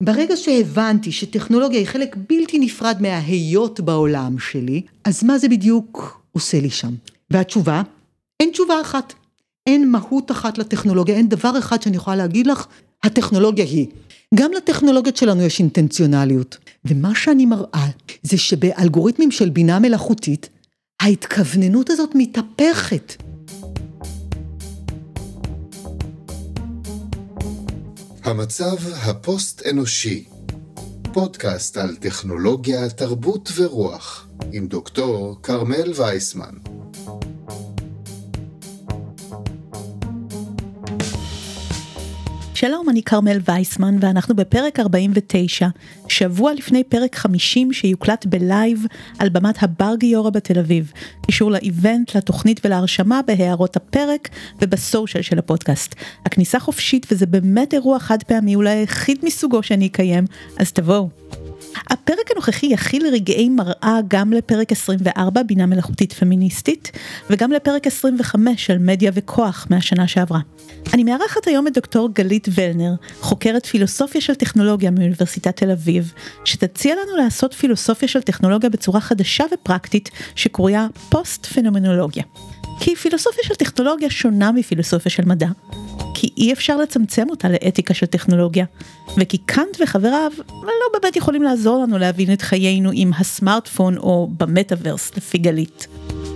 ברגע שהבנתי שטכנולוגיה היא חלק בלתי נפרד מההיות בעולם שלי, אז מה זה בדיוק עושה לי שם? והתשובה, אין תשובה אחת. אין מהות אחת לטכנולוגיה, אין דבר אחד שאני יכולה להגיד לך, הטכנולוגיה היא. גם לטכנולוגיות שלנו יש אינטנציונליות. ומה שאני מראה זה שבאלגוריתמים של בינה מלאכותית, ההתכווננות הזאת מתהפכת. המצב הפוסט-אנושי, פודקאסט על טכנולוגיה, תרבות ורוח, עם דוקטור כרמל וייסמן. שלום, אני כרמל וייסמן ואנחנו בפרק 49, שבוע לפני פרק 50 שיוקלט בלייב על במת הבר גיורא בתל אביב. קישור ל event, לתוכנית ולהרשמה בהערות הפרק ובסושיאל של הפודקאסט. הכניסה חופשית וזה באמת אירוע חד פעמי, אולי היחיד מסוגו שאני אקיים, אז תבואו. הפרק הנוכחי יכיל רגעי מראה גם לפרק 24 בינה מלאכותית פמיניסטית וגם לפרק 25 של מדיה וכוח מהשנה שעברה. אני מארחת היום את דוקטור גלית ולנר, חוקרת פילוסופיה של טכנולוגיה מאוניברסיטת תל אביב, שתציע לנו לעשות פילוסופיה של טכנולוגיה בצורה חדשה ופרקטית שקרויה פוסט פנומנולוגיה. כי פילוסופיה של טכנולוגיה שונה מפילוסופיה של מדע, כי אי אפשר לצמצם אותה לאתיקה של טכנולוגיה, וכי קאנט וחבריו לא באמת יכולים לעזור לנו להבין את חיינו עם הסמארטפון או במטאוורס לפי גלית.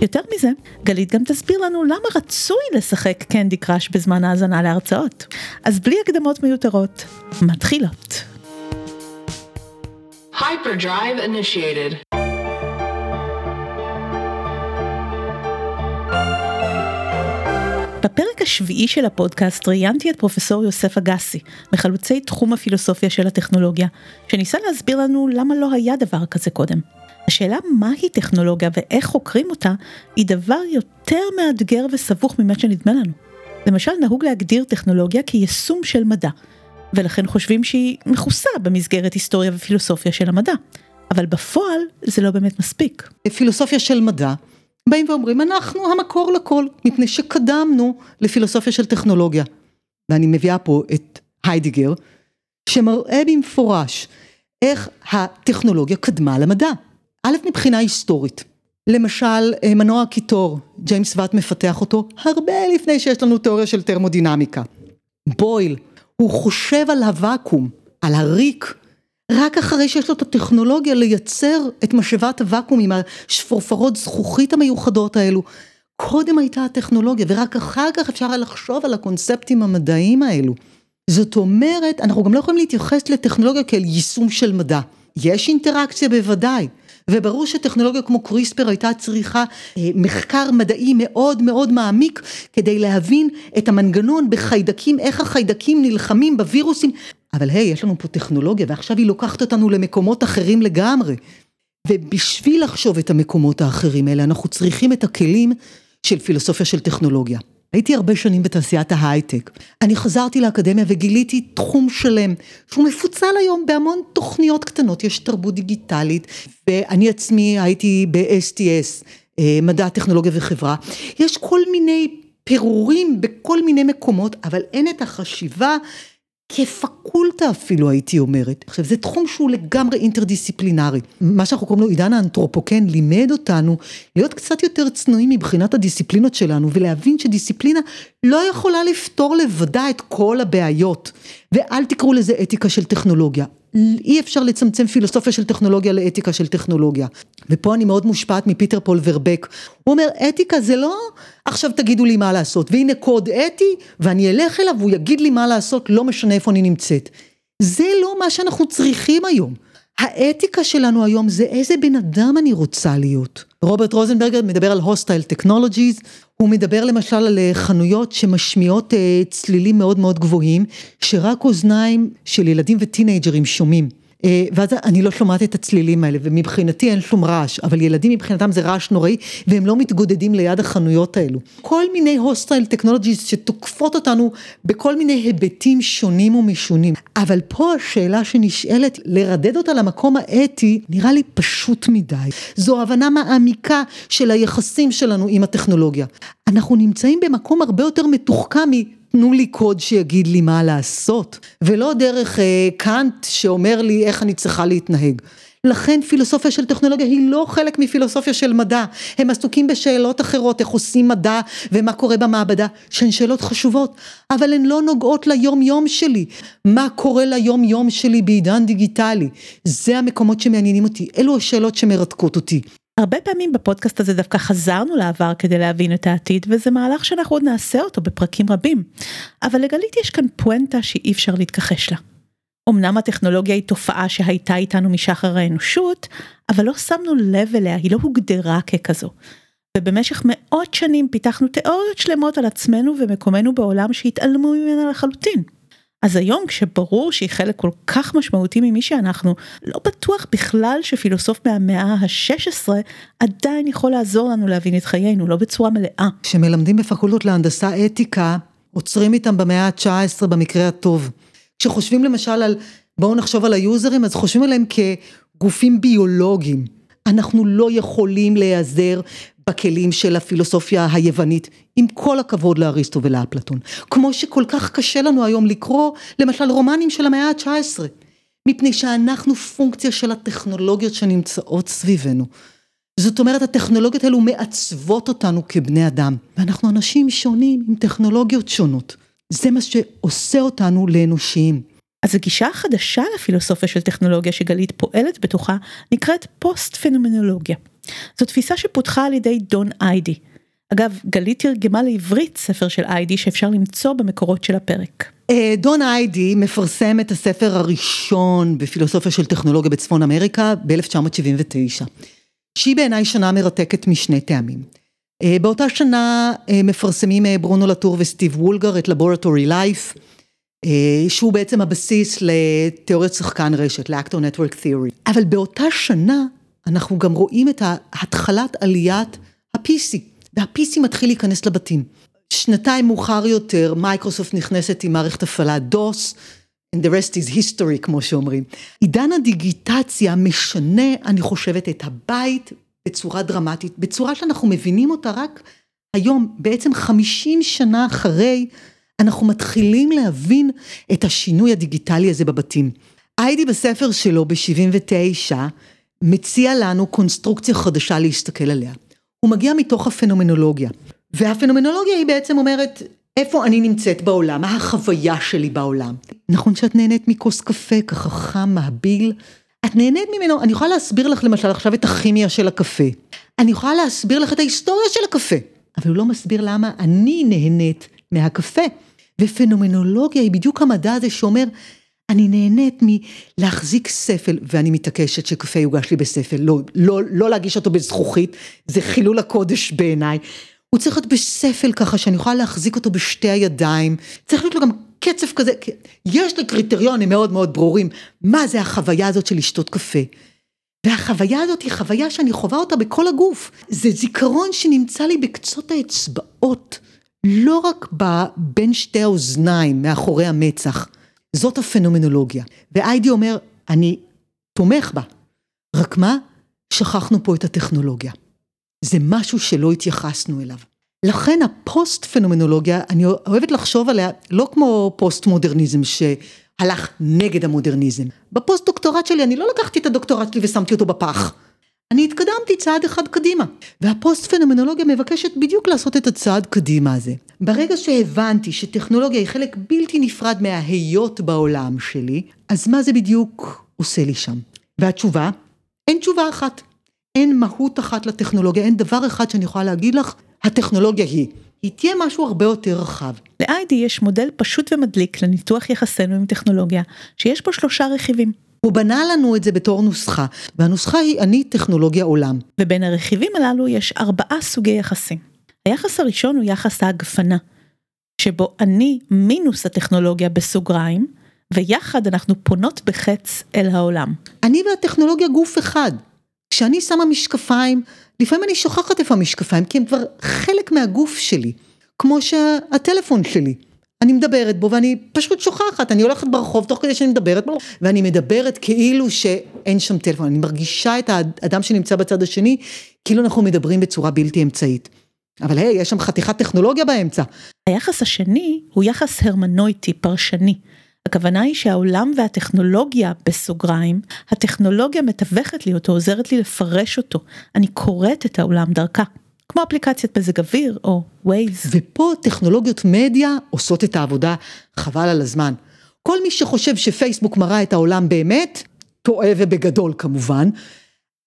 יותר מזה, גלית גם תסביר לנו למה רצוי לשחק קנדי קראש בזמן האזנה להרצאות. אז בלי הקדמות מיותרות, מתחילות. Hyperdrive initiated. בפרק השביעי של הפודקאסט ראיינתי את פרופסור יוסף אגסי, מחלוצי תחום הפילוסופיה של הטכנולוגיה, שניסה להסביר לנו למה לא היה דבר כזה קודם. השאלה מהי טכנולוגיה ואיך חוקרים אותה, היא דבר יותר מאתגר וסבוך ממה שנדמה לנו. למשל נהוג להגדיר טכנולוגיה כיישום של מדע, ולכן חושבים שהיא מכוסה במסגרת היסטוריה ופילוסופיה של המדע. אבל בפועל זה לא באמת מספיק. פילוסופיה של מדע באים ואומרים אנחנו המקור לכל, מפני שקדמנו לפילוסופיה של טכנולוגיה. ואני מביאה פה את היידיגר, שמראה במפורש איך הטכנולוגיה קדמה למדע. א', מבחינה היסטורית. למשל, מנוע הקיטור, ג'יימס ואט מפתח אותו הרבה לפני שיש לנו תיאוריה של תרמודינמיקה. בויל, הוא חושב על הוואקום, על הריק, רק אחרי שיש לו את הטכנולוגיה לייצר את משאבת הוואקום עם השפורפרות זכוכית המיוחדות האלו. קודם הייתה הטכנולוגיה ורק אחר כך אפשר היה לחשוב על הקונספטים המדעיים האלו. זאת אומרת, אנחנו גם לא יכולים להתייחס לטכנולוגיה כאל יישום של מדע. יש אינטראקציה בוודאי, וברור שטכנולוגיה כמו קריספר הייתה צריכה אה, מחקר מדעי מאוד מאוד מעמיק כדי להבין את המנגנון בחיידקים, איך החיידקים נלחמים בווירוסים, אבל היי, יש לנו פה טכנולוגיה ועכשיו היא לוקחת אותנו למקומות אחרים לגמרי. ובשביל לחשוב את המקומות האחרים האלה, אנחנו צריכים את הכלים של פילוסופיה של טכנולוגיה. הייתי הרבה שנים בתעשיית ההייטק. אני חזרתי לאקדמיה וגיליתי תחום שלם, שהוא מפוצל היום בהמון תוכניות קטנות, יש תרבות דיגיטלית, ואני עצמי הייתי ב-STS, אה, מדע, טכנולוגיה וחברה. יש כל מיני פירורים בכל מיני מקומות, אבל אין את החשיבה כפקולטה אפילו הייתי אומרת. עכשיו זה תחום שהוא לגמרי אינטרדיסציפלינרי. מה שאנחנו קוראים לו עידן האנתרופוקן לימד אותנו להיות קצת יותר צנועים מבחינת הדיסציפלינות שלנו ולהבין שדיסציפלינה לא יכולה לפתור לבדה את כל הבעיות. ואל תקראו לזה אתיקה של טכנולוגיה. אי אפשר לצמצם פילוסופיה של טכנולוגיה לאתיקה של טכנולוגיה. ופה אני מאוד מושפעת מפיטר פול ורבק. הוא אומר אתיקה זה לא עכשיו תגידו לי מה לעשות והנה קוד אתי ואני אלך אליו והוא יגיד לי מה לעשות לא משנה איפה אני נמצאת. זה לא מה שאנחנו צריכים היום. האתיקה שלנו היום זה איזה בן אדם אני רוצה להיות. רוברט רוזנברגר מדבר על hostile technologies, הוא מדבר למשל על אה, חנויות שמשמיעות אה, צלילים מאוד מאוד גבוהים, שרק אוזניים של ילדים וטינג'רים שומעים. אה, ואז אני לא שומעת את הצלילים האלה, ומבחינתי אין שום רעש, אבל ילדים מבחינתם זה רעש נוראי, והם לא מתגודדים ליד החנויות האלו. כל מיני הוסטייל טכנולוגיז שתוקפות אותנו בכל מיני היבטים שונים ומשונים. אבל פה השאלה שנשאלת, לרדד אותה למקום האתי, נראה לי פשוט מדי. זו הבנה מעמיקה של היחסים שלנו עם הטכנולוגיה. אנחנו נמצאים במקום הרבה יותר מתוחכם תנו לי קוד שיגיד לי מה לעשות, ולא דרך אה, קאנט שאומר לי איך אני צריכה להתנהג. לכן פילוסופיה של טכנולוגיה היא לא חלק מפילוסופיה של מדע, הם עסוקים בשאלות אחרות, איך עושים מדע ומה קורה במעבדה, שהן שאלות חשובות, אבל הן לא נוגעות ליום יום שלי, מה קורה ליום יום שלי בעידן דיגיטלי, זה המקומות שמעניינים אותי, אלו השאלות שמרתקות אותי. הרבה פעמים בפודקאסט הזה דווקא חזרנו לעבר כדי להבין את העתיד וזה מהלך שאנחנו עוד נעשה אותו בפרקים רבים. אבל לגלית יש כאן פואנטה שאי אפשר להתכחש לה. אמנם הטכנולוגיה היא תופעה שהייתה איתנו משחר האנושות, אבל לא שמנו לב אליה, היא לא הוגדרה ככזו. ובמשך מאות שנים פיתחנו תיאוריות שלמות על עצמנו ומקומנו בעולם שהתעלמו ממנה לחלוטין. אז היום כשברור שהיא חלק כל כך משמעותי ממי שאנחנו, לא בטוח בכלל שפילוסוף מהמאה ה-16 עדיין יכול לעזור לנו להבין את חיינו, לא בצורה מלאה. כשמלמדים בפקולטות להנדסה אתיקה, עוצרים איתם במאה ה-19 במקרה הטוב. כשחושבים למשל על, בואו נחשוב על היוזרים, אז חושבים עליהם כגופים ביולוגיים. אנחנו לא יכולים להיעזר בכלים של הפילוסופיה היוונית, עם כל הכבוד לאריסטו ולאפלטון. כמו שכל כך קשה לנו היום לקרוא, למשל רומנים של המאה ה-19. מפני שאנחנו פונקציה של הטכנולוגיות שנמצאות סביבנו. זאת אומרת, הטכנולוגיות האלו מעצבות אותנו כבני אדם, ואנחנו אנשים שונים עם טכנולוגיות שונות. זה מה שעושה אותנו לאנושיים. אז הגישה החדשה לפילוסופיה של טכנולוגיה שגלית פועלת בתוכה נקראת פוסט פנומנולוגיה. זו תפיסה שפותחה על ידי דון איידי. אגב, גלית תרגמה לעברית ספר של איידי שאפשר למצוא במקורות של הפרק. אה, דון איידי מפרסם את הספר הראשון בפילוסופיה של טכנולוגיה בצפון אמריקה ב-1979, שהיא בעיניי שנה מרתקת משני טעמים. אה, באותה שנה אה, מפרסמים ברונו לטור וסטיב וולגר את Laboratory Life, שהוא בעצם הבסיס לתיאוריית שחקן רשת, ל-Actor Network Theory. אבל באותה שנה אנחנו גם רואים את התחלת עליית ה-PC, וה-PC מתחיל להיכנס לבתים. שנתיים מאוחר יותר מייקרוסופט נכנסת עם מערכת הפעלה DOS, and the rest is history כמו שאומרים. עידן הדיגיטציה משנה, אני חושבת, את הבית בצורה דרמטית, בצורה שאנחנו מבינים אותה רק היום, בעצם 50 שנה אחרי, אנחנו מתחילים להבין את השינוי הדיגיטלי הזה בבתים. איידי בספר שלו ב-79 מציע לנו קונסטרוקציה חדשה להסתכל עליה. הוא מגיע מתוך הפנומנולוגיה, והפנומנולוגיה היא בעצם אומרת, איפה אני נמצאת בעולם, מה החוויה שלי בעולם. נכון שאת נהנית מכוס קפה ככה חם, מהביל? את נהנית ממנו, אני יכולה להסביר לך למשל עכשיו את הכימיה של הקפה. אני יכולה להסביר לך את ההיסטוריה של הקפה, אבל הוא לא מסביר למה אני נהנית מהקפה. ופנומנולוגיה היא בדיוק המדע הזה שאומר, אני נהנית מלהחזיק ספל, ואני מתעקשת שקפה יוגש לי בספל, לא, לא, לא להגיש אותו בזכוכית, זה חילול הקודש בעיניי. הוא צריך להיות בספל ככה שאני יכולה להחזיק אותו בשתי הידיים, צריך להיות לו גם קצב כזה, יש לי קריטריונים מאוד מאוד ברורים, מה זה החוויה הזאת של לשתות קפה. והחוויה הזאת היא חוויה שאני חווה אותה בכל הגוף. זה זיכרון שנמצא לי בקצות האצבעות, לא רק בין שתי האוזניים, מאחורי המצח. זאת הפנומנולוגיה. ואיידי אומר, אני תומך בה. רק מה? שכחנו פה את הטכנולוגיה. זה משהו שלא התייחסנו אליו. לכן הפוסט פנומנולוגיה, אני אוהבת לחשוב עליה לא כמו פוסט מודרניזם שהלך נגד המודרניזם. בפוסט דוקטורט שלי אני לא לקחתי את הדוקטורט שלי ושמתי אותו בפח. אני התקדמתי צעד אחד קדימה. והפוסט פנומנולוגיה מבקשת בדיוק לעשות את הצעד קדימה הזה. ברגע שהבנתי שטכנולוגיה היא חלק בלתי נפרד מההיות בעולם שלי, אז מה זה בדיוק עושה לי שם? והתשובה? אין תשובה אחת. אין מהות אחת לטכנולוגיה, אין דבר אחד שאני יכולה להגיד לך, הטכנולוגיה היא. היא תהיה משהו הרבה יותר רחב. ל-ID יש מודל פשוט ומדליק לניתוח יחסינו עם טכנולוגיה, שיש בו שלושה רכיבים. הוא בנה לנו את זה בתור נוסחה, והנוסחה היא אני טכנולוגיה עולם. ובין הרכיבים הללו יש ארבעה סוגי יחסים. היחס הראשון הוא יחס ההגפנה, שבו אני מינוס הטכנולוגיה בסוגריים, ויחד אנחנו פונות בחץ אל העולם. אני והטכנולוגיה גוף אחד. כשאני שמה משקפיים, לפעמים אני שוכחת איפה המשקפיים, כי הם כבר חלק מהגוף שלי, כמו שהטלפון שלי. אני מדברת בו ואני פשוט שוכחת, אני הולכת ברחוב תוך כדי שאני מדברת בו, ואני מדברת כאילו שאין שם טלפון, אני מרגישה את האדם שנמצא בצד השני, כאילו אנחנו מדברים בצורה בלתי אמצעית. אבל היי, יש שם חתיכת טכנולוגיה באמצע. היחס השני הוא יחס הרמנויטי, פרשני. הכוונה היא שהעולם והטכנולוגיה, בסוגריים, הטכנולוגיה מתווכת לי אותו, עוזרת לי לפרש אותו. אני קוראת את העולם דרכה. כמו אפליקציית מזג אוויר או ווייז. ופה טכנולוגיות מדיה עושות את העבודה חבל על הזמן. כל מי שחושב שפייסבוק מראה את העולם באמת, טועה ובגדול כמובן,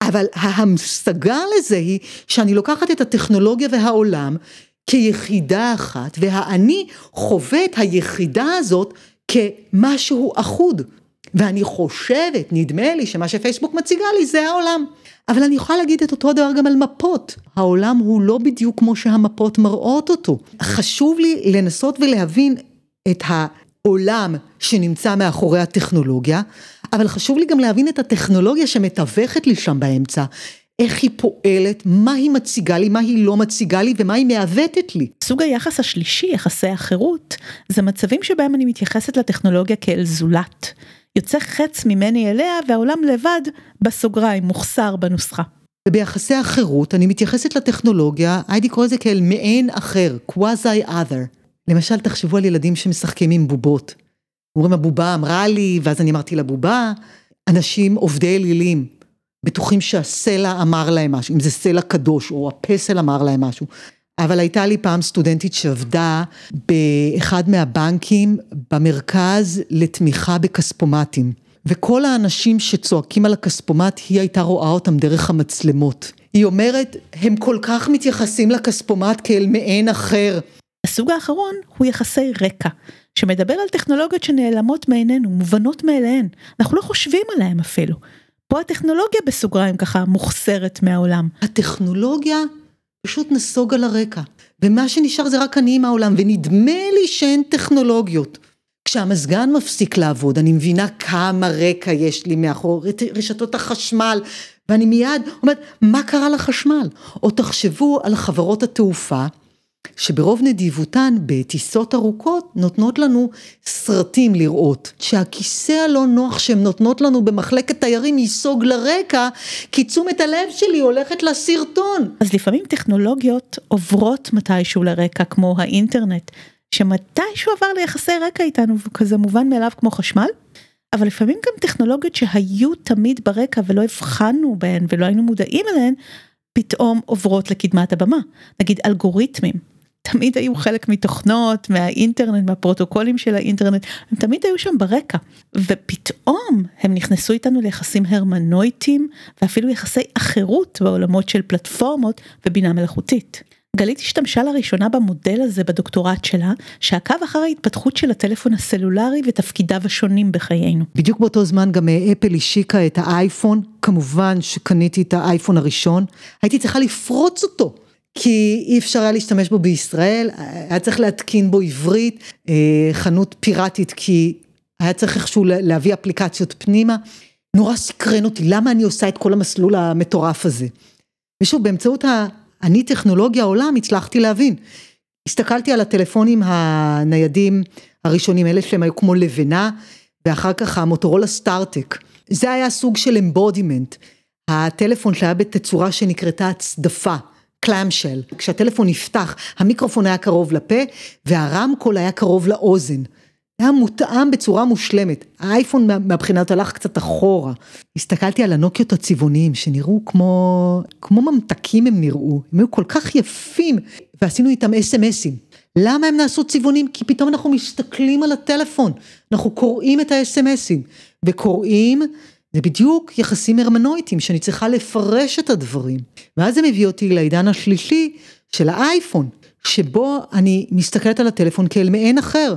אבל ההמשגה לזה היא שאני לוקחת את הטכנולוגיה והעולם כיחידה אחת, והאני חווה את היחידה הזאת כמשהו אחוד. ואני חושבת, נדמה לי שמה שפייסבוק מציגה לי זה העולם. אבל אני יכולה להגיד את אותו דבר גם על מפות. העולם הוא לא בדיוק כמו שהמפות מראות אותו. חשוב לי לנסות ולהבין את העולם שנמצא מאחורי הטכנולוגיה, אבל חשוב לי גם להבין את הטכנולוגיה שמתווכת לי שם באמצע. איך היא פועלת, מה היא מציגה לי, מה היא לא מציגה לי ומה היא מעוותת לי. סוג היחס השלישי, יחסי החירות, זה מצבים שבהם אני מתייחסת לטכנולוגיה כאל זולת. יוצא חץ ממני אליה והעולם לבד, בסוגריים, מוחסר בנוסחה. וביחסי החירות אני מתייחסת לטכנולוגיה, הייתי קורא לזה כאל מעין אחר, quasi other. למשל, תחשבו על ילדים שמשחקים עם בובות. אומרים הבובה אמרה לי, ואז אני אמרתי לבובה, אנשים עובדי אלילים, בטוחים שהסלע אמר להם משהו, אם זה סלע קדוש או הפסל אמר להם משהו. אבל הייתה לי פעם סטודנטית שעבדה באחד מהבנקים במרכז לתמיכה בכספומטים. וכל האנשים שצועקים על הכספומט, היא הייתה רואה אותם דרך המצלמות. היא אומרת, הם כל כך מתייחסים לכספומט כאל מעין אחר. הסוג האחרון הוא יחסי רקע, שמדבר על טכנולוגיות שנעלמות מעינינו, מובנות מאליהן. אנחנו לא חושבים עליהן אפילו. פה הטכנולוגיה בסוגריים ככה מוחסרת מהעולם. הטכנולוגיה פשוט נסוגה לרקע, ומה שנשאר זה רק אני עם העולם, ונדמה לי שאין טכנולוגיות. כשהמזגן מפסיק לעבוד, אני מבינה כמה רקע יש לי מאחור, רשתות החשמל, ואני מיד אומרת, מה קרה לחשמל? או תחשבו על חברות התעופה, שברוב נדיבותן בטיסות ארוכות נותנות לנו סרטים לראות. שהכיסא הלא נוח שהן נותנות לנו במחלקת תיירים ייסוג לרקע, כי תשומת הלב שלי הולכת לסרטון. אז לפעמים טכנולוגיות עוברות מתישהו לרקע כמו האינטרנט, שמתישהו עבר ליחסי רקע איתנו וכזה מובן מאליו כמו חשמל. אבל לפעמים גם טכנולוגיות שהיו תמיד ברקע ולא הבחנו בהן ולא היינו מודעים אליהן, פתאום עוברות לקדמת הבמה. נגיד אלגוריתמים. תמיד היו חלק מתוכנות, מהאינטרנט, מהפרוטוקולים של האינטרנט, הם תמיד היו שם ברקע. ופתאום הם נכנסו איתנו ליחסים הרמנויטיים ואפילו יחסי אחרות בעולמות של פלטפורמות ובינה מלאכותית. גלית השתמשה לראשונה במודל הזה בדוקטורט שלה, שעקב אחר ההתפתחות של הטלפון הסלולרי ותפקידיו השונים בחיינו. בדיוק באותו זמן גם אפל השיקה את האייפון, כמובן שקניתי את האייפון הראשון, הייתי צריכה לפרוץ אותו. כי אי אפשר היה להשתמש בו בישראל, היה צריך להתקין בו עברית, אה, חנות פיראטית, כי היה צריך איכשהו להביא אפליקציות פנימה. נורא סקרן אותי, למה אני עושה את כל המסלול המטורף הזה? ושוב, באמצעות אני טכנולוגיה עולם הצלחתי להבין. הסתכלתי על הטלפונים הניידים הראשונים, אלה שהם היו כמו לבנה, ואחר כך המוטורולה סטארטק. זה היה סוג של אמבודימנט. הטלפון שהיה בתצורה שנקראתה הצדפה, קלאמשל. כשהטלפון נפתח, המיקרופון היה קרוב לפה, והרמקול היה קרוב לאוזן. היה מותאם בצורה מושלמת. האייפון מהבחינת הלך קצת אחורה. הסתכלתי על הנוקיות הצבעוניים שנראו כמו, כמו ממתקים הם נראו, הם היו כל כך יפים, ועשינו איתם אס.אם.אסים. למה הם נעשו צבעונים? כי פתאום אנחנו מסתכלים על הטלפון, אנחנו קוראים את האס.אם.אסים, וקוראים, זה בדיוק יחסים הרמנויטיים שאני צריכה לפרש את הדברים. ואז זה מביא אותי לעידן השלישי של האייפון, שבו אני מסתכלת על הטלפון כאל מעין אחר.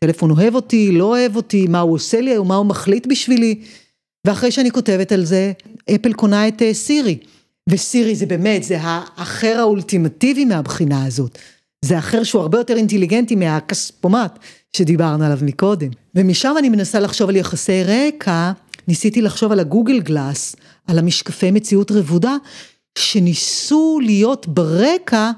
טלפון אוהב אותי, לא אוהב אותי, מה הוא עושה לי, מה הוא מחליט בשבילי. ואחרי שאני כותבת על זה, אפל קונה את אה, סירי. וסירי זה באמת, זה האחר האולטימטיבי מהבחינה הזאת. זה אחר שהוא הרבה יותר אינטליגנטי מהכספומט שדיברנו עליו מקודם. ומשם אני מנסה לחשוב על יחסי רקע, ניסיתי לחשוב על הגוגל גלאס, על המשקפי מציאות רבודה, שניסו להיות ברקע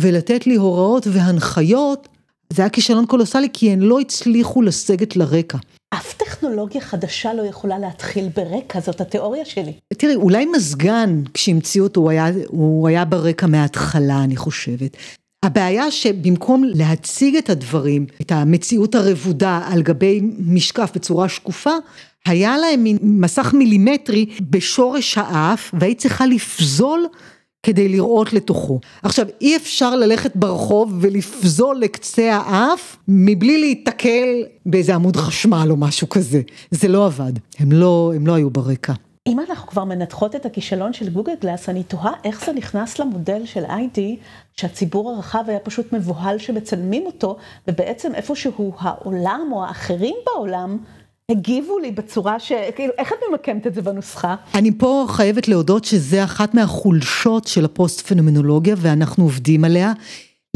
ולתת לי הוראות והנחיות זה היה כישלון קולוסלי כי הן לא הצליחו לסגת לרקע. אף טכנולוגיה חדשה לא יכולה להתחיל ברקע, זאת התיאוריה שלי. תראי, אולי מזגן, כשהמציאו אותו, הוא היה, הוא היה ברקע מההתחלה, אני חושבת. הבעיה שבמקום להציג את הדברים, את המציאות הרבודה על גבי משקף בצורה שקופה, היה להם מסך מילימטרי בשורש האף, והיית צריכה לפזול כדי לראות לתוכו. עכשיו, אי אפשר ללכת ברחוב ולפזול לקצה האף מבלי להיתקל באיזה עמוד חשמל או משהו כזה. זה לא עבד, הם לא, הם לא היו ברקע. אם אנחנו כבר מנתחות את הכישלון של גוגל גלאס, אני תוהה איך זה נכנס למודל של ID, שהציבור הרחב היה פשוט מבוהל שמצלמים אותו, ובעצם איפשהו העולם או האחרים בעולם הגיבו לי בצורה ש... כאילו, איך את ממקמת את זה בנוסחה? אני פה חייבת להודות שזה אחת מהחולשות של הפוסט פנומנולוגיה ואנחנו עובדים עליה.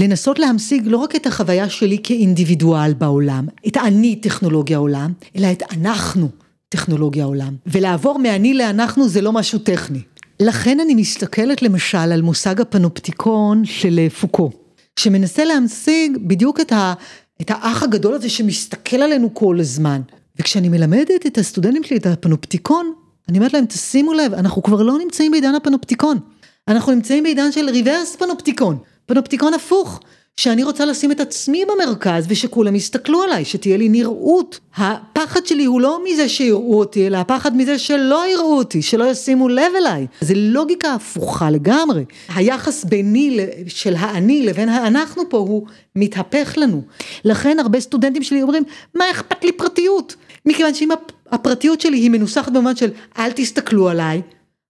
לנסות להמשיג לא רק את החוויה שלי כאינדיבידואל בעולם, את האני טכנולוגיה עולם, אלא את אנחנו טכנולוגיה עולם. ולעבור מאני לאנחנו זה לא משהו טכני. לכן אני מסתכלת למשל על מושג הפנופטיקון של פוקו, שמנסה להמשיג בדיוק את, ה, את האח הגדול הזה שמסתכל עלינו כל הזמן. וכשאני מלמדת את הסטודנטים שלי את הפנופטיקון, אני אומרת להם, תשימו לב, אנחנו כבר לא נמצאים בעידן הפנופטיקון, אנחנו נמצאים בעידן של ריברס פנופטיקון, פנופטיקון הפוך, שאני רוצה לשים את עצמי במרכז ושכולם יסתכלו עליי, שתהיה לי נראות. הפחד שלי הוא לא מזה שיראו אותי, אלא הפחד מזה שלא יראו אותי, שלא ישימו לב אליי. זה לוגיקה הפוכה לגמרי. היחס ביני של האני לבין האנחנו פה הוא מתהפך לנו. לכן הרבה סטודנטים שלי אומרים, מה אכפת לי פרטיות? מכיוון שאם הפרטיות שלי היא מנוסחת במובן של אל תסתכלו עליי,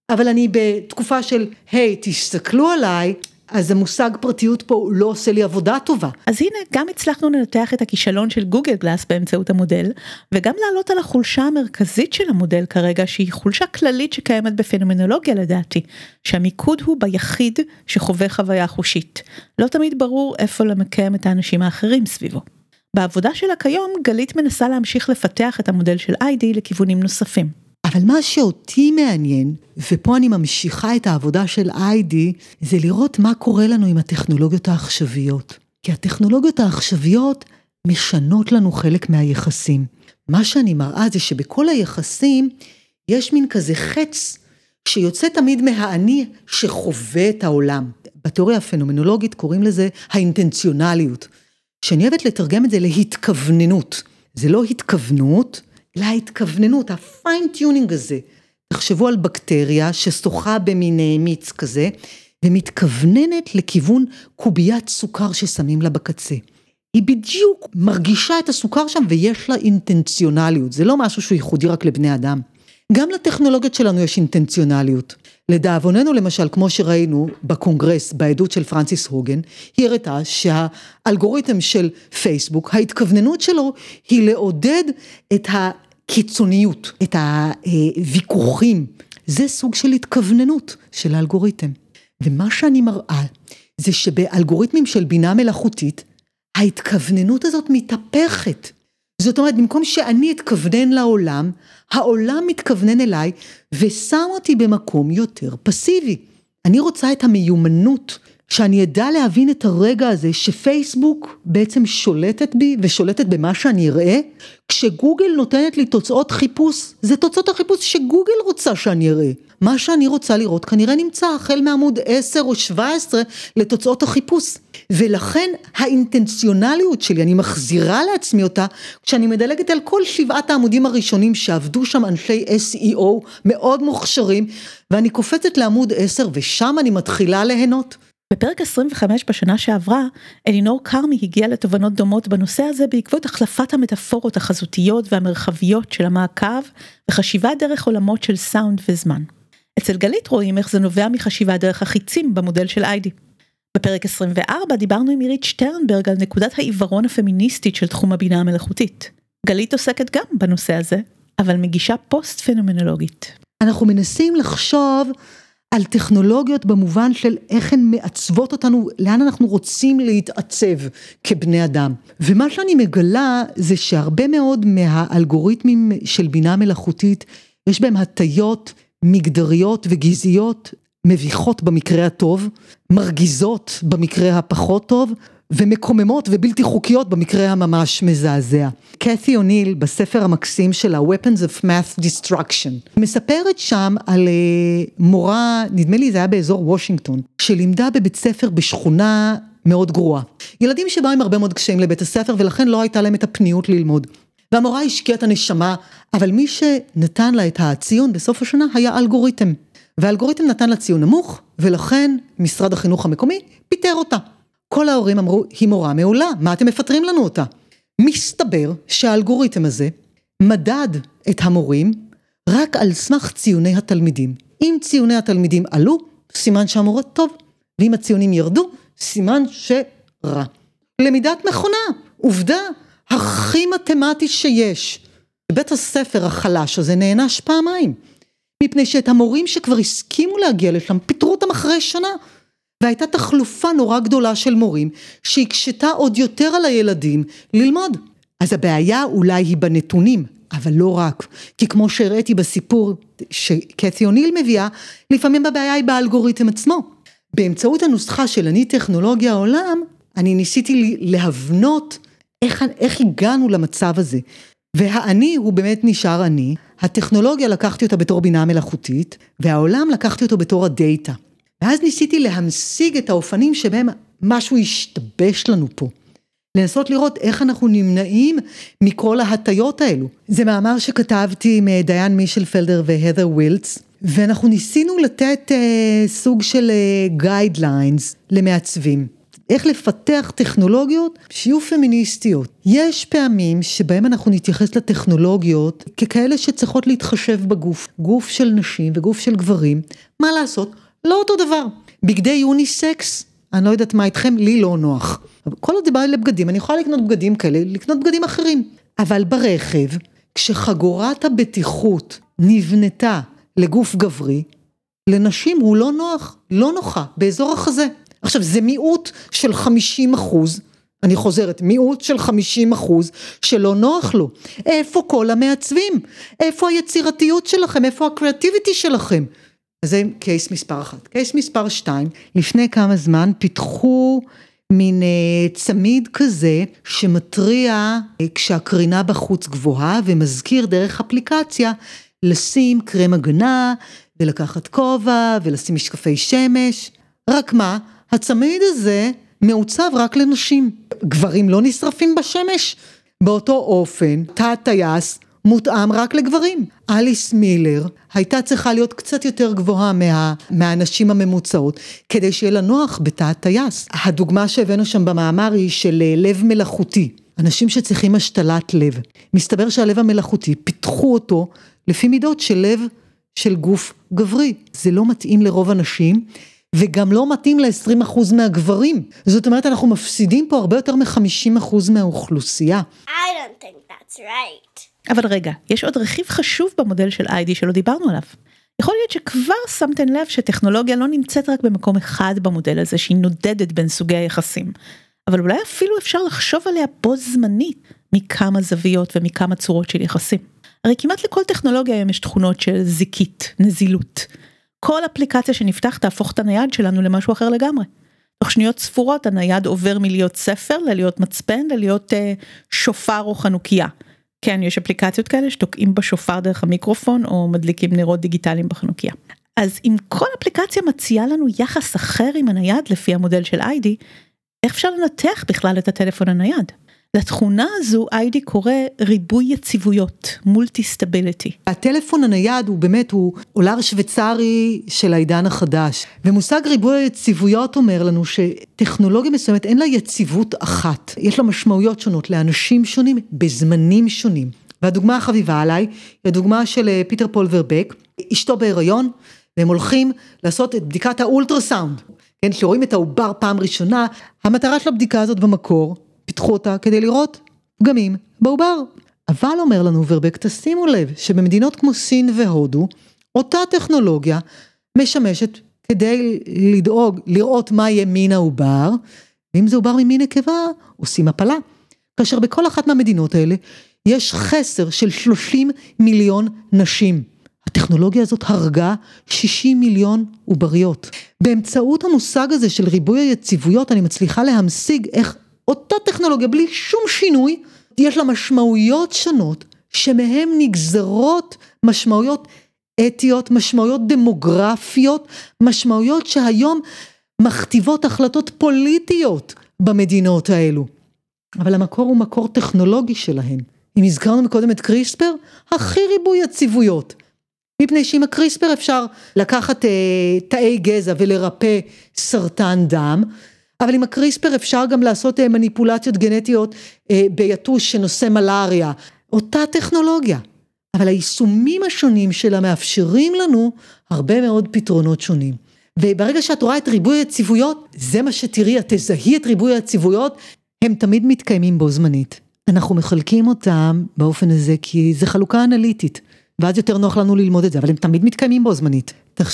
אבל אני בתקופה של היי תסתכלו עליי, אז המושג פרטיות פה לא עושה לי עבודה טובה. אז הנה גם הצלחנו לנתח את הכישלון של גוגל גלאס באמצעות המודל וגם לעלות על החולשה המרכזית של המודל כרגע שהיא חולשה כללית שקיימת בפנומנולוגיה לדעתי שהמיקוד הוא ביחיד שחווה חוויה חושית. לא תמיד ברור איפה למקם את האנשים האחרים סביבו. בעבודה שלה כיום גלית מנסה להמשיך לפתח את המודל של איי-די לכיוונים נוספים. אבל מה שאותי מעניין, ופה אני ממשיכה את העבודה של איי-די, זה לראות מה קורה לנו עם הטכנולוגיות העכשוויות. כי הטכנולוגיות העכשוויות משנות לנו חלק מהיחסים. מה שאני מראה זה שבכל היחסים יש מין כזה חץ שיוצא תמיד מהאני שחווה את העולם. בתיאוריה הפנומנולוגית קוראים לזה האינטנציונליות. שאני אוהבת לתרגם את זה להתכווננות. זה לא התכוונות, אלא ההתכווננות, ה fine tuning הזה. תחשבו על בקטריה ששוחה במין מיץ כזה, ומתכווננת לכיוון קוביית סוכר ששמים לה בקצה. היא בדיוק מרגישה את הסוכר שם ויש לה אינטנציונליות, זה לא משהו שהוא ייחודי רק לבני אדם. גם לטכנולוגיות שלנו יש אינטנציונליות. לדאבוננו למשל, כמו שראינו בקונגרס, בעדות של פרנסיס הוגן, היא הראתה שהאלגוריתם של פייסבוק, ההתכווננות שלו היא לעודד את הקיצוניות, את הוויכוחים. זה סוג של התכווננות של האלגוריתם. ומה שאני מראה זה שבאלגוריתמים של בינה מלאכותית, ההתכווננות הזאת מתהפכת. זאת אומרת, במקום שאני אתכוונן לעולם, העולם מתכוונן אליי ושם אותי במקום יותר פסיבי. אני רוצה את המיומנות, שאני אדע להבין את הרגע הזה שפייסבוק בעצם שולטת בי ושולטת במה שאני אראה, כשגוגל נותנת לי תוצאות חיפוש, זה תוצאות החיפוש שגוגל רוצה שאני אראה. מה שאני רוצה לראות כנראה נמצא החל מעמוד 10 או 17 לתוצאות החיפוש. ולכן האינטנציונליות שלי, אני מחזירה לעצמי אותה, כשאני מדלגת על כל שבעת העמודים הראשונים שעבדו שם אנשי SEO מאוד מוכשרים, ואני קופצת לעמוד 10 ושם אני מתחילה ליהנות. בפרק 25 בשנה שעברה, אלינור כרמי הגיעה לתובנות דומות בנושא הזה בעקבות החלפת המטאפורות החזותיות והמרחביות של המעקב וחשיבה דרך עולמות של סאונד וזמן. אצל גלית רואים איך זה נובע מחשיבה דרך החיצים במודל של איידי. בפרק 24 דיברנו עם עירית שטרנברג על נקודת העיוורון הפמיניסטית של תחום הבינה המלאכותית. גלית עוסקת גם בנושא הזה, אבל מגישה פוסט פנומנולוגית. אנחנו מנסים לחשוב על טכנולוגיות במובן של איך הן מעצבות אותנו, לאן אנחנו רוצים להתעצב כבני אדם. ומה שאני מגלה זה שהרבה מאוד מהאלגוריתמים של בינה מלאכותית, יש בהם הטיות מגדריות וגזעיות מביכות במקרה הטוב, מרגיזות במקרה הפחות טוב, ומקוממות ובלתי חוקיות במקרה הממש מזעזע. קת'י אוניל בספר המקסים שלה Weapons of Math Destruction מספרת שם על uh, מורה, נדמה לי זה היה באזור וושינגטון, שלימדה בבית ספר בשכונה מאוד גרועה. ילדים שבאו עם הרבה מאוד קשיים לבית הספר ולכן לא הייתה להם את הפניות ללמוד. והמורה השקיעה את הנשמה, אבל מי שנתן לה את הציון בסוף השנה היה אלגוריתם. והאלגוריתם נתן לה ציון נמוך, ולכן משרד החינוך המקומי פיטר אותה. כל ההורים אמרו, היא מורה מעולה, מה אתם מפטרים לנו אותה? מסתבר שהאלגוריתם הזה מדד את המורים רק על סמך ציוני התלמידים. אם ציוני התלמידים עלו, סימן שהמורה טוב, ואם הציונים ירדו, סימן שרע. למידת מכונה, עובדה, הכי מתמטי שיש. בית הספר החלש הזה נענש פעמיים. מפני שאת המורים שכבר הסכימו להגיע לשם, פיטרו אותם אחרי שנה. והייתה תחלופה נורא גדולה של מורים, שהקשתה עוד יותר על הילדים ללמוד. אז הבעיה אולי היא בנתונים, אבל לא רק. כי כמו שהראיתי בסיפור שקת'י אוניל מביאה, לפעמים הבעיה היא באלגוריתם עצמו. באמצעות הנוסחה של אני טכנולוגיה העולם, אני ניסיתי להבנות איך, איך הגענו למצב הזה. והאני הוא באמת נשאר אני, הטכנולוגיה לקחתי אותה בתור בינה מלאכותית, והעולם לקחתי אותו בתור הדאטה. ואז ניסיתי להמשיג את האופנים שבהם משהו השתבש לנו פה. לנסות לראות איך אנחנו נמנעים מכל ההטיות האלו. זה מאמר שכתבתי עם אה, דיין מישלפלדר והדר ווילץ, ואנחנו ניסינו לתת אה, סוג של guidelines אה, למעצבים. איך לפתח טכנולוגיות שיהיו פמיניסטיות. יש פעמים שבהם אנחנו נתייחס לטכנולוגיות ככאלה שצריכות להתחשב בגוף. גוף של נשים וגוף של גברים, מה לעשות? לא אותו דבר. בגדי יוניסקס, אני לא יודעת מה איתכם, לי לא נוח. כל עוד זה בא לבגדים, אני יכולה לקנות בגדים כאלה, לקנות בגדים אחרים. אבל ברכב, כשחגורת הבטיחות נבנתה לגוף גברי, לנשים הוא לא נוח, לא נוחה, באזור החזה. עכשיו זה מיעוט של 50 אחוז, אני חוזרת, מיעוט של 50 אחוז שלא נוח לו. איפה כל המעצבים? איפה היצירתיות שלכם? איפה הקריאטיביטי שלכם? אז זה קייס מספר אחת. קייס מספר שתיים, לפני כמה זמן פיתחו מין uh, צמיד כזה שמתריע uh, כשהקרינה בחוץ גבוהה ומזכיר דרך אפליקציה לשים קרם הגנה ולקחת כובע ולשים משקפי שמש. רק מה, הצמיד הזה מעוצב רק לנשים. גברים לא נשרפים בשמש? באותו אופן, תא הטייס מותאם רק לגברים. אליס מילר הייתה צריכה להיות קצת יותר גבוהה מה, מהנשים הממוצעות, כדי שיהיה לה נוח בתא הטייס. הדוגמה שהבאנו שם במאמר היא של אה, לב מלאכותי. אנשים שצריכים השתלת לב. מסתבר שהלב המלאכותי, פיתחו אותו לפי מידות של לב של גוף גברי. זה לא מתאים לרוב הנשים. וגם לא מתאים ל-20% מהגברים. זאת אומרת, אנחנו מפסידים פה הרבה יותר מ-50% מהאוכלוסייה. I don't think that's right. אבל רגע, יש עוד רכיב חשוב במודל של איי-די שלא דיברנו עליו. יכול להיות שכבר שמתם לב שטכנולוגיה לא נמצאת רק במקום אחד במודל הזה שהיא נודדת בין סוגי היחסים. אבל אולי אפילו אפשר לחשוב עליה בו זמנית מכמה זוויות ומכמה צורות של יחסים. הרי כמעט לכל טכנולוגיה היום יש תכונות של זיקית, נזילות. כל אפליקציה שנפתח תהפוך את הנייד שלנו למשהו אחר לגמרי. תוך שניות ספורות הנייד עובר מלהיות ספר ללהיות מצפן ללהיות אה, שופר או חנוכיה. כן יש אפליקציות כאלה שתוקעים בשופר דרך המיקרופון או מדליקים נרות דיגיטליים בחנוכיה. אז אם כל אפליקציה מציעה לנו יחס אחר עם הנייד לפי המודל של איי-די, איך אפשר לנתח בכלל את הטלפון הנייד? לתכונה הזו איידי קורא ריבוי יציבויות, multistability. הטלפון הנייד הוא באמת, הוא אולר שוויצרי של העידן החדש. ומושג ריבוי היציבויות אומר לנו שטכנולוגיה מסוימת אין לה יציבות אחת. יש לה משמעויות שונות לאנשים שונים בזמנים שונים. והדוגמה החביבה עליי היא הדוגמה של אה, פיטר פול ורבק, אשתו בהיריון, והם הולכים לעשות את בדיקת האולטרסאונד. כן, שרואים את העובר פעם ראשונה, המטרה של הבדיקה הזאת במקור פיתחו אותה כדי לראות פגמים בעובר. אבל אומר לנו ורבק, תשימו לב שבמדינות כמו סין והודו, אותה טכנולוגיה משמשת כדי לדאוג, לראות מה יהיה מין העובר, ואם זה עובר ממין נקבה, עושים הפלה. כאשר בכל אחת מהמדינות האלה יש חסר של 30 מיליון נשים. הטכנולוגיה הזאת הרגה 60 מיליון עובריות. באמצעות המושג הזה של ריבוי היציבויות אני מצליחה להמשיג איך אותה טכנולוגיה בלי שום שינוי, יש לה משמעויות שונות שמהן נגזרות משמעויות אתיות, משמעויות דמוגרפיות, משמעויות שהיום מכתיבות החלטות פוליטיות במדינות האלו. אבל המקור הוא מקור טכנולוגי שלהן. אם הזכרנו מקודם את קריספר, הכי ריבוי יציבויות. מפני שעם הקריספר אפשר לקחת אה, תאי גזע ולרפא סרטן דם, אבל עם הקריספר אפשר גם לעשות אה, מניפולציות גנטיות אה, ביתוש שנושא מלאריה. אותה טכנולוגיה. אבל היישומים השונים שלה מאפשרים לנו הרבה מאוד פתרונות שונים. וברגע שאת רואה את ריבוי היציבויות, זה מה שתראי, את תזהי את ריבוי היציבויות, הם תמיד מתקיימים בו זמנית. אנחנו מחלקים אותם באופן הזה כי זה חלוקה אנליטית, ואז יותר נוח לנו ללמוד את זה, אבל הם תמיד מתקיימים בו זמנית.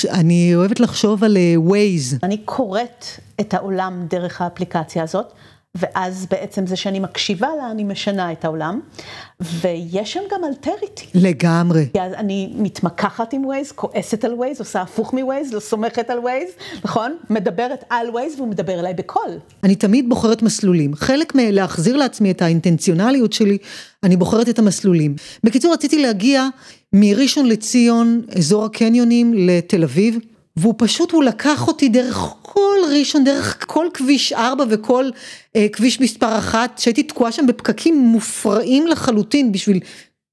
אני אוהבת לחשוב על אה, Waze. אני קוראת את העולם דרך האפליקציה הזאת. ואז בעצם זה שאני מקשיבה לה, אני משנה את העולם, ויש שם גם alterity. לגמרי. כי אז אני מתמקחת עם Waze, כועסת על Waze, עושה הפוך מ Waze, לא סומכת על Waze, נכון? מדברת על ווייז והוא מדבר אליי בקול. אני תמיד בוחרת מסלולים. חלק מלהחזיר לעצמי את האינטנציונליות שלי, אני בוחרת את המסלולים. בקיצור, רציתי להגיע מראשון לציון, אזור הקניונים, לתל אביב. והוא פשוט, הוא לקח אותי דרך כל ראשון, דרך כל כביש 4 וכל אה, כביש מספר 1, שהייתי תקועה שם בפקקים מופרעים לחלוטין בשביל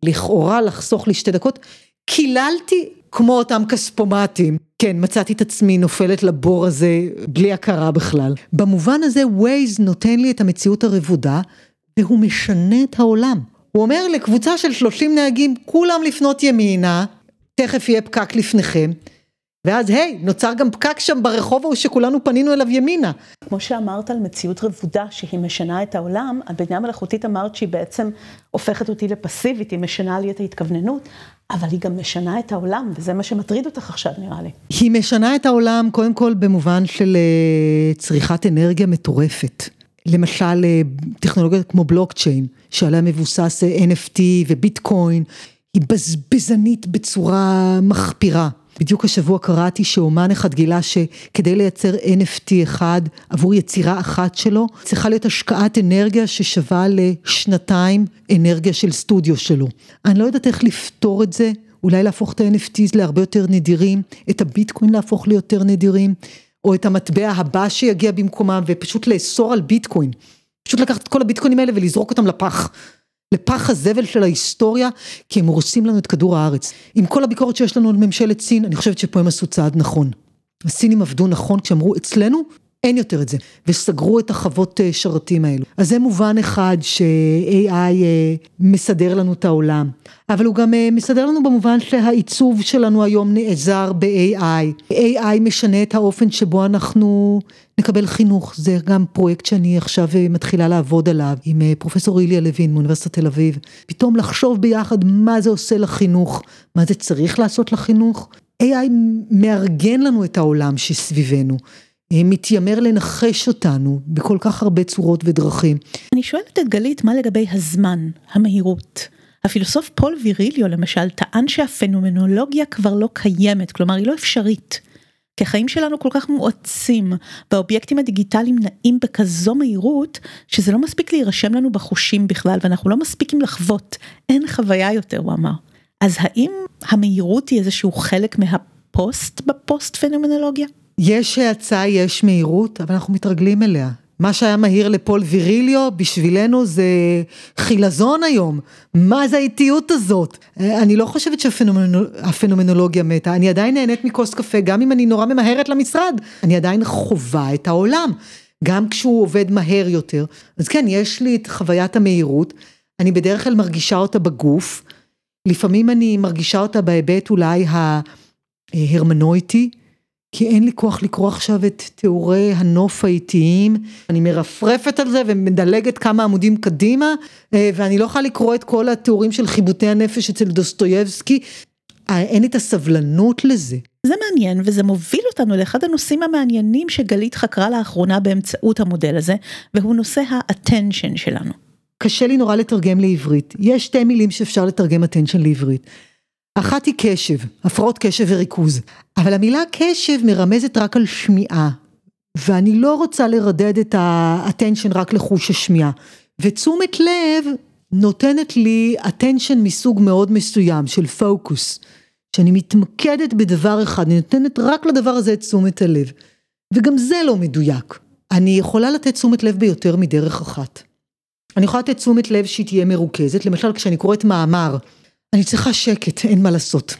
לכאורה לחסוך לי שתי דקות, קיללתי כמו אותם כספומטים. כן, מצאתי את עצמי נופלת לבור הזה בלי הכרה בכלל. במובן הזה ווייז נותן לי את המציאות הרבודה, והוא משנה את העולם. הוא אומר לקבוצה של 30 נהגים, כולם לפנות ימינה, תכף יהיה פקק לפניכם. ואז היי, נוצר גם פקק שם ברחוב ההוא שכולנו פנינו אליו ימינה. כמו שאמרת על מציאות רבודה שהיא משנה את העולם, הבינה מלאכותית אמרת שהיא בעצם הופכת אותי לפסיבית, היא משנה לי את ההתכווננות, אבל היא גם משנה את העולם, וזה מה שמטריד אותך עכשיו נראה לי. היא משנה את העולם קודם כל במובן של uh, צריכת אנרגיה מטורפת. למשל אה, טכנולוגיה כמו בלוקצ'יין, שעליה מבוסס אה, NFT וביטקוין, היא בזבזנית בצורה מחפירה. בדיוק השבוע קראתי שאומן אחד גילה שכדי לייצר NFT אחד עבור יצירה אחת שלו, צריכה להיות השקעת אנרגיה ששווה לשנתיים אנרגיה של סטודיו שלו. אני לא יודעת איך לפתור את זה, אולי להפוך את ה-NFTs להרבה יותר נדירים, את הביטקוין להפוך ליותר נדירים, או את המטבע הבא שיגיע במקומם ופשוט לאסור על ביטקוין. פשוט לקחת את כל הביטקוינים האלה ולזרוק אותם לפח. לפח הזבל של ההיסטוריה, כי הם הורסים לנו את כדור הארץ. עם כל הביקורת שיש לנו על ממשלת סין, אני חושבת שפה הם עשו צעד נכון. הסינים עבדו נכון כשאמרו, אצלנו אין יותר את זה, וסגרו את החוות אה, שרתים האלו. אז זה מובן אחד ש-AI אה, מסדר לנו את העולם, אבל הוא גם אה, מסדר לנו במובן שהעיצוב שלנו היום נעזר ב-AI. AI משנה את האופן שבו אנחנו נקבל חינוך, זה גם פרויקט שאני עכשיו מתחילה לעבוד עליו עם פרופסור איליה לוין מאוניברסיטת תל אביב. פתאום לחשוב ביחד מה זה עושה לחינוך, מה זה צריך לעשות לחינוך. AI מארגן לנו את העולם שסביבנו. מתיימר לנחש אותנו בכל כך הרבה צורות ודרכים. אני שואלת את גלית מה לגבי הזמן, המהירות. הפילוסוף פול ויריליו למשל טען שהפנומנולוגיה כבר לא קיימת, כלומר היא לא אפשרית. כי החיים שלנו כל כך מואצים והאובייקטים הדיגיטליים נעים בכזו מהירות שזה לא מספיק להירשם לנו בחושים בכלל ואנחנו לא מספיקים לחוות, אין חוויה יותר הוא אמר. אז האם המהירות היא איזשהו חלק מהפוסט בפוסט פנומנולוגיה? יש האצה, יש מהירות, אבל אנחנו מתרגלים אליה. מה שהיה מהיר לפול ויריליו, בשבילנו זה חילזון היום. מה זה האיטיות הזאת? אני לא חושבת שהפנומנולוגיה מתה, אני עדיין נהנית מכוס קפה, גם אם אני נורא ממהרת למשרד. אני עדיין חווה את העולם, גם כשהוא עובד מהר יותר. אז כן, יש לי את חוויית המהירות, אני בדרך כלל מרגישה אותה בגוף, לפעמים אני מרגישה אותה בהיבט אולי ההרמנויטי. כי אין לי כוח לקרוא עכשיו את תיאורי הנוף האיטיים, אני מרפרפת על זה ומדלגת כמה עמודים קדימה, אה, ואני לא יכולה לקרוא את כל התיאורים של חיבוטי הנפש אצל דוסטויבסקי, אה, אין את הסבלנות לזה. זה מעניין וזה מוביל אותנו לאחד הנושאים המעניינים שגלית חקרה לאחרונה באמצעות המודל הזה, והוא נושא ה-attention שלנו. קשה לי נורא לתרגם לעברית, יש שתי מילים שאפשר לתרגם attention לעברית. אחת היא קשב, הפרעות קשב וריכוז, אבל המילה קשב מרמזת רק על שמיעה, ואני לא רוצה לרדד את ה-attention רק לחוש השמיעה, ותשומת לב נותנת לי attention מסוג מאוד מסוים של פוקוס, שאני מתמקדת בדבר אחד, אני נותנת רק לדבר הזה את תשומת הלב, וגם זה לא מדויק. אני יכולה לתת תשומת לב ביותר מדרך אחת. אני יכולה לתת תשומת לב שהיא תהיה מרוכזת, למשל כשאני קוראת מאמר, אני צריכה שקט, אין מה לעשות.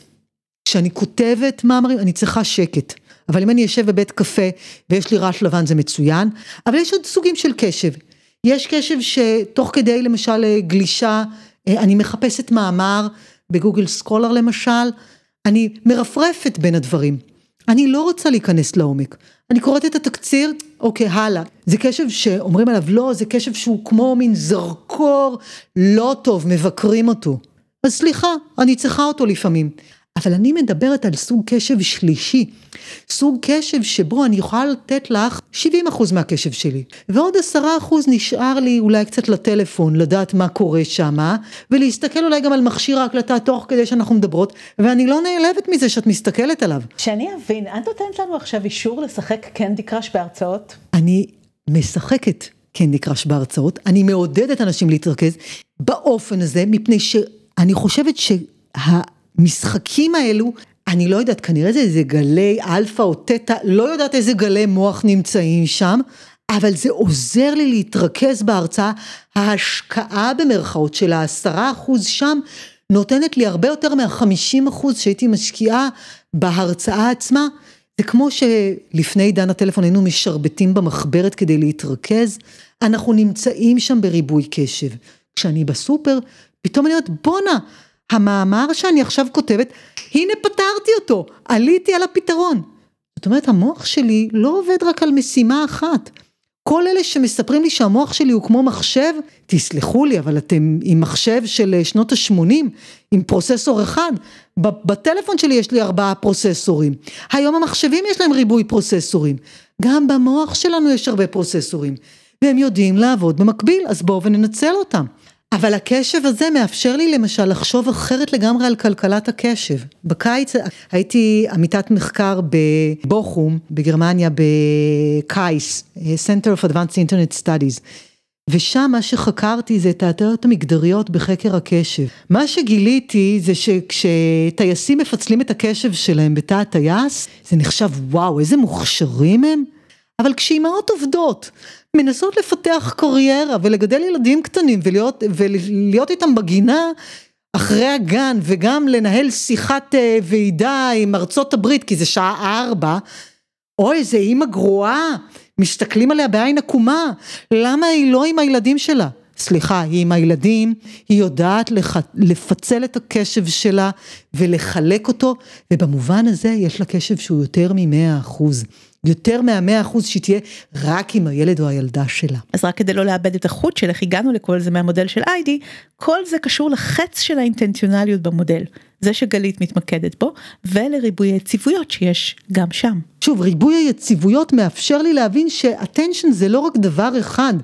כשאני כותבת מאמרים, אני צריכה שקט. אבל אם אני אשב בבית קפה ויש לי רעש לבן זה מצוין, אבל יש עוד סוגים של קשב. יש קשב שתוך כדי למשל גלישה, אה, אני מחפשת מאמר בגוגל סקולר למשל, אני מרפרפת בין הדברים. אני לא רוצה להיכנס לעומק. אני קוראת את התקציר, אוקיי, הלאה. זה קשב שאומרים עליו לא, זה קשב שהוא כמו מין זרקור לא טוב, מבקרים אותו. אז סליחה, אני צריכה אותו לפעמים. אבל אני מדברת על סוג קשב שלישי, סוג קשב שבו אני יכולה לתת לך 70% מהקשב שלי, ועוד 10% נשאר לי אולי קצת לטלפון, לדעת מה קורה שמה, ולהסתכל אולי גם על מכשיר ההקלטה תוך כדי שאנחנו מדברות, ואני לא נעלבת מזה שאת מסתכלת עליו. שאני אבין, את נותנת לנו עכשיו אישור לשחק קנדי קראש בהרצאות? אני משחקת קנדי קראש בהרצאות, אני מעודדת אנשים להתרכז באופן הזה, מפני שאני חושבת שה... המשחקים האלו, אני לא יודעת, כנראה זה איזה גלי אלפא או תטא, לא יודעת איזה גלי מוח נמצאים שם, אבל זה עוזר לי להתרכז בהרצאה, ההשקעה במרכאות של העשרה אחוז שם, נותנת לי הרבה יותר מהחמישים אחוז שהייתי משקיעה בהרצאה עצמה. זה כמו שלפני עידן הטלפון היינו משרבטים במחברת כדי להתרכז, אנחנו נמצאים שם בריבוי קשב. כשאני בסופר, פתאום אני אומרת בואנה, המאמר שאני עכשיו כותבת, הנה פתרתי אותו, עליתי על הפתרון. זאת אומרת, המוח שלי לא עובד רק על משימה אחת. כל אלה שמספרים לי שהמוח שלי הוא כמו מחשב, תסלחו לי, אבל אתם עם מחשב של שנות ה-80, עם פרוססור אחד. בטלפון שלי יש לי ארבעה פרוססורים. היום המחשבים יש להם ריבוי פרוססורים. גם במוח שלנו יש הרבה פרוססורים. והם יודעים לעבוד במקביל, אז בואו וננצל אותם. אבל הקשב הזה מאפשר לי למשל לחשוב אחרת לגמרי על כלכלת הקשב. בקיץ הייתי עמיתת מחקר בבוכום בגרמניה בקייס, Center of Advanced Internet Studies. ושם מה שחקרתי זה את התיאוריות המגדריות בחקר הקשב. מה שגיליתי זה שכשטייסים מפצלים את הקשב שלהם בתא הטייס, זה נחשב וואו איזה מוכשרים הם. אבל כשאימהות עובדות מנסות לפתח קריירה ולגדל ילדים קטנים ולהיות, ולהיות איתם בגינה אחרי הגן וגם לנהל שיחת אה, ועידה עם ארצות הברית כי זה שעה ארבע, אוי איזה אימא גרועה, מסתכלים עליה בעין עקומה, למה היא לא עם הילדים שלה? סליחה, היא עם הילדים, היא יודעת לח... לפצל את הקשב שלה ולחלק אותו, ובמובן הזה יש לה קשב שהוא יותר ממאה אחוז. יותר מהמאה אחוז שהיא תהיה רק עם הילד או הילדה שלה. אז רק כדי לא לאבד את החוט של איך הגענו לכל זה מהמודל של איידי, כל זה קשור לחץ של האינטנציונליות במודל, זה שגלית מתמקדת בו, ולריבוי היציבויות שיש גם שם. שוב, ריבוי היציבויות מאפשר לי להבין שאטנשן זה לא רק דבר אחד,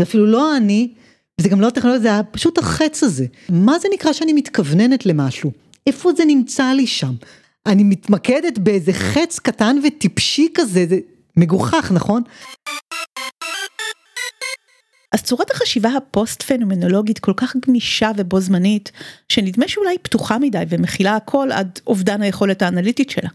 זה אפילו לא אני, וזה גם לא טכנולוגיה, זה פשוט החץ הזה. מה זה נקרא שאני מתכווננת למשהו? איפה זה נמצא לי שם? אני מתמקדת באיזה חץ קטן וטיפשי כזה, זה מגוחך, נכון? אז צורת החשיבה הפוסט פנומנולוגית כל כך גמישה ובו זמנית, שנדמה שאולי פתוחה מדי ומכילה הכל עד אובדן היכולת האנליטית שלה.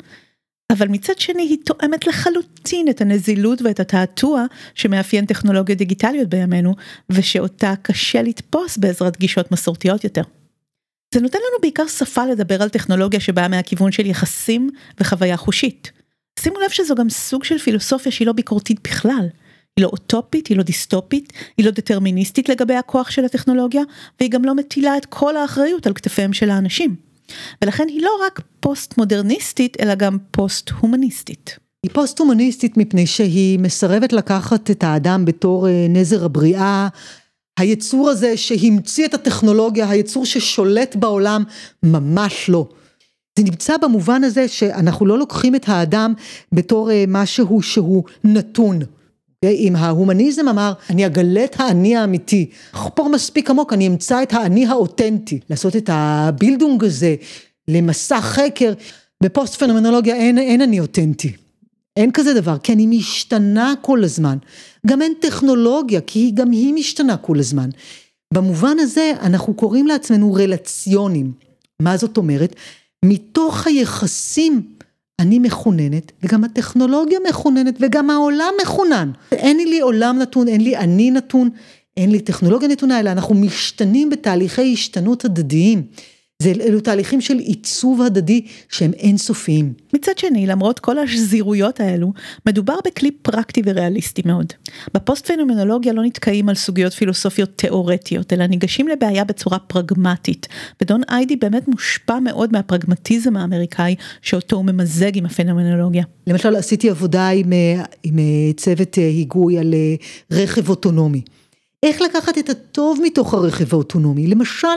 אבל מצד שני היא תואמת לחלוטין את הנזילות ואת התעתוע שמאפיין טכנולוגיות דיגיטליות בימינו, ושאותה קשה לתפוס בעזרת גישות מסורתיות יותר. זה נותן לנו בעיקר שפה לדבר על טכנולוגיה שבאה מהכיוון של יחסים וחוויה חושית. שימו לב שזו גם סוג של פילוסופיה שהיא לא ביקורתית בכלל. היא לא אוטופית, היא לא דיסטופית, היא לא דטרמיניסטית לגבי הכוח של הטכנולוגיה, והיא גם לא מטילה את כל האחריות על כתפיהם של האנשים. ולכן היא לא רק פוסט מודרניסטית, אלא גם פוסט הומניסטית. היא פוסט הומניסטית מפני שהיא מסרבת לקחת את האדם בתור אה, נזר הבריאה, היצור הזה שהמציא את הטכנולוגיה, היצור ששולט בעולם, ממש לא. זה נמצא במובן הזה שאנחנו לא לוקחים את האדם בתור אה, משהו שהוא נתון. אם ההומניזם אמר, אני אגלה את האני האמיתי, אחפור מספיק עמוק, אני אמצא את האני האותנטי, לעשות את הבילדונג הזה, למסע חקר, בפוסט פנומנולוגיה אין, אין אני אותנטי. אין כזה דבר, כי אני משתנה כל הזמן. גם אין טכנולוגיה, כי גם היא משתנה כל הזמן. במובן הזה אנחנו קוראים לעצמנו רלציונים. מה זאת אומרת? מתוך היחסים אני מכוננת, וגם הטכנולוגיה מכוננת, וגם העולם מכונן. אין לי עולם נתון, אין לי אני נתון, אין לי טכנולוגיה נתונה, אלא אנחנו משתנים בתהליכי השתנות הדדיים. זה אלו תהליכים של עיצוב הדדי שהם אינסופיים. מצד שני, למרות כל השזירויות האלו, מדובר בכלי פרקטי וריאליסטי מאוד. בפוסט פנומנולוגיה לא נתקעים על סוגיות פילוסופיות תיאורטיות, אלא ניגשים לבעיה בצורה פרגמטית. ודון איידי באמת מושפע מאוד מהפרגמטיזם האמריקאי, שאותו הוא ממזג עם הפנומנולוגיה. למשל, עשיתי עבודה עם, עם צוות היגוי על רכב אוטונומי. איך לקחת את הטוב מתוך הרכב האוטונומי, למשל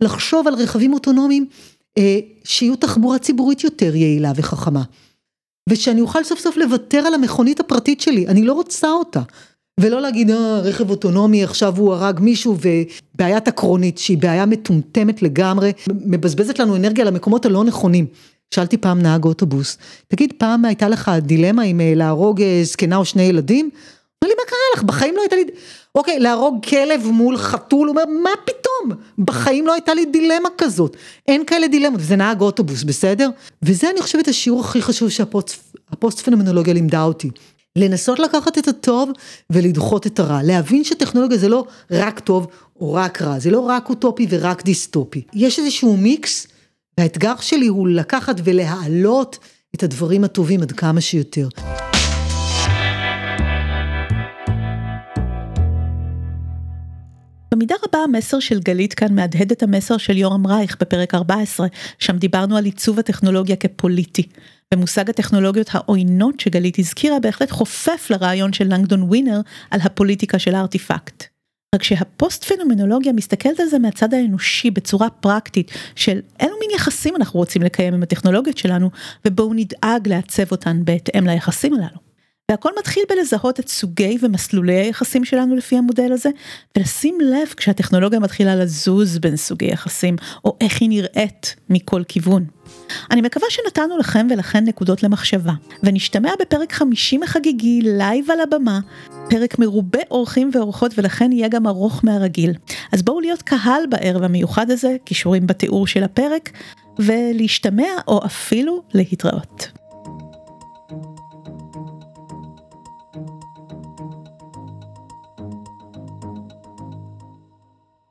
לחשוב על רכבים אוטונומיים אה, שיהיו תחבורה ציבורית יותר יעילה וחכמה. ושאני אוכל סוף סוף לוותר על המכונית הפרטית שלי, אני לא רוצה אותה. ולא להגיד, אה, רכב אוטונומי עכשיו הוא הרג מישהו ובעיית עקרונית שהיא בעיה מטומטמת לגמרי, מבזבזת לנו אנרגיה למקומות הלא נכונים. שאלתי פעם נהג אוטובוס, תגיד פעם הייתה לך דילמה אם אה, להרוג אה, זקנה או שני ילדים? אמר לי מה קרה לך בחיים לא הייתה לי, אוקיי להרוג כלב מול חתול, הוא אומר מה פתאום, בחיים לא הייתה לי דילמה כזאת, אין כאלה דילמות, זה נהג אוטובוס בסדר? וזה אני חושבת השיעור הכי חשוב שהפוסט פנומנולוגיה לימדה אותי. לנסות לקחת את הטוב ולדחות את הרע, להבין שטכנולוגיה זה לא רק טוב או רק רע, זה לא רק אוטופי ורק דיסטופי, יש איזשהו מיקס והאתגר שלי הוא לקחת ולהעלות את הדברים הטובים עד כמה שיותר. במידה רבה המסר של גלית כאן מהדהד את המסר של יורם רייך בפרק 14, שם דיברנו על עיצוב הטכנולוגיה כפוליטי. ומושג הטכנולוגיות העוינות שגלית הזכירה בהחלט חופף לרעיון של לנגדון ווינר על הפוליטיקה של הארטיפקט. רק שהפוסט פנומנולוגיה מסתכלת על זה מהצד האנושי בצורה פרקטית של אילו מין יחסים אנחנו רוצים לקיים עם הטכנולוגיות שלנו ובואו נדאג לעצב אותן בהתאם ליחסים הללו. והכל מתחיל בלזהות את סוגי ומסלולי היחסים שלנו לפי המודל הזה, ולשים לב כשהטכנולוגיה מתחילה לזוז בין סוגי יחסים, או איך היא נראית מכל כיוון. אני מקווה שנתנו לכם ולכן נקודות למחשבה, ונשתמע בפרק 50 החגיגי לייב על הבמה, פרק מרובה אורחים ואורחות ולכן יהיה גם ארוך מהרגיל. אז בואו להיות קהל בערב המיוחד הזה, קישורים בתיאור של הפרק, ולהשתמע או אפילו להתראות.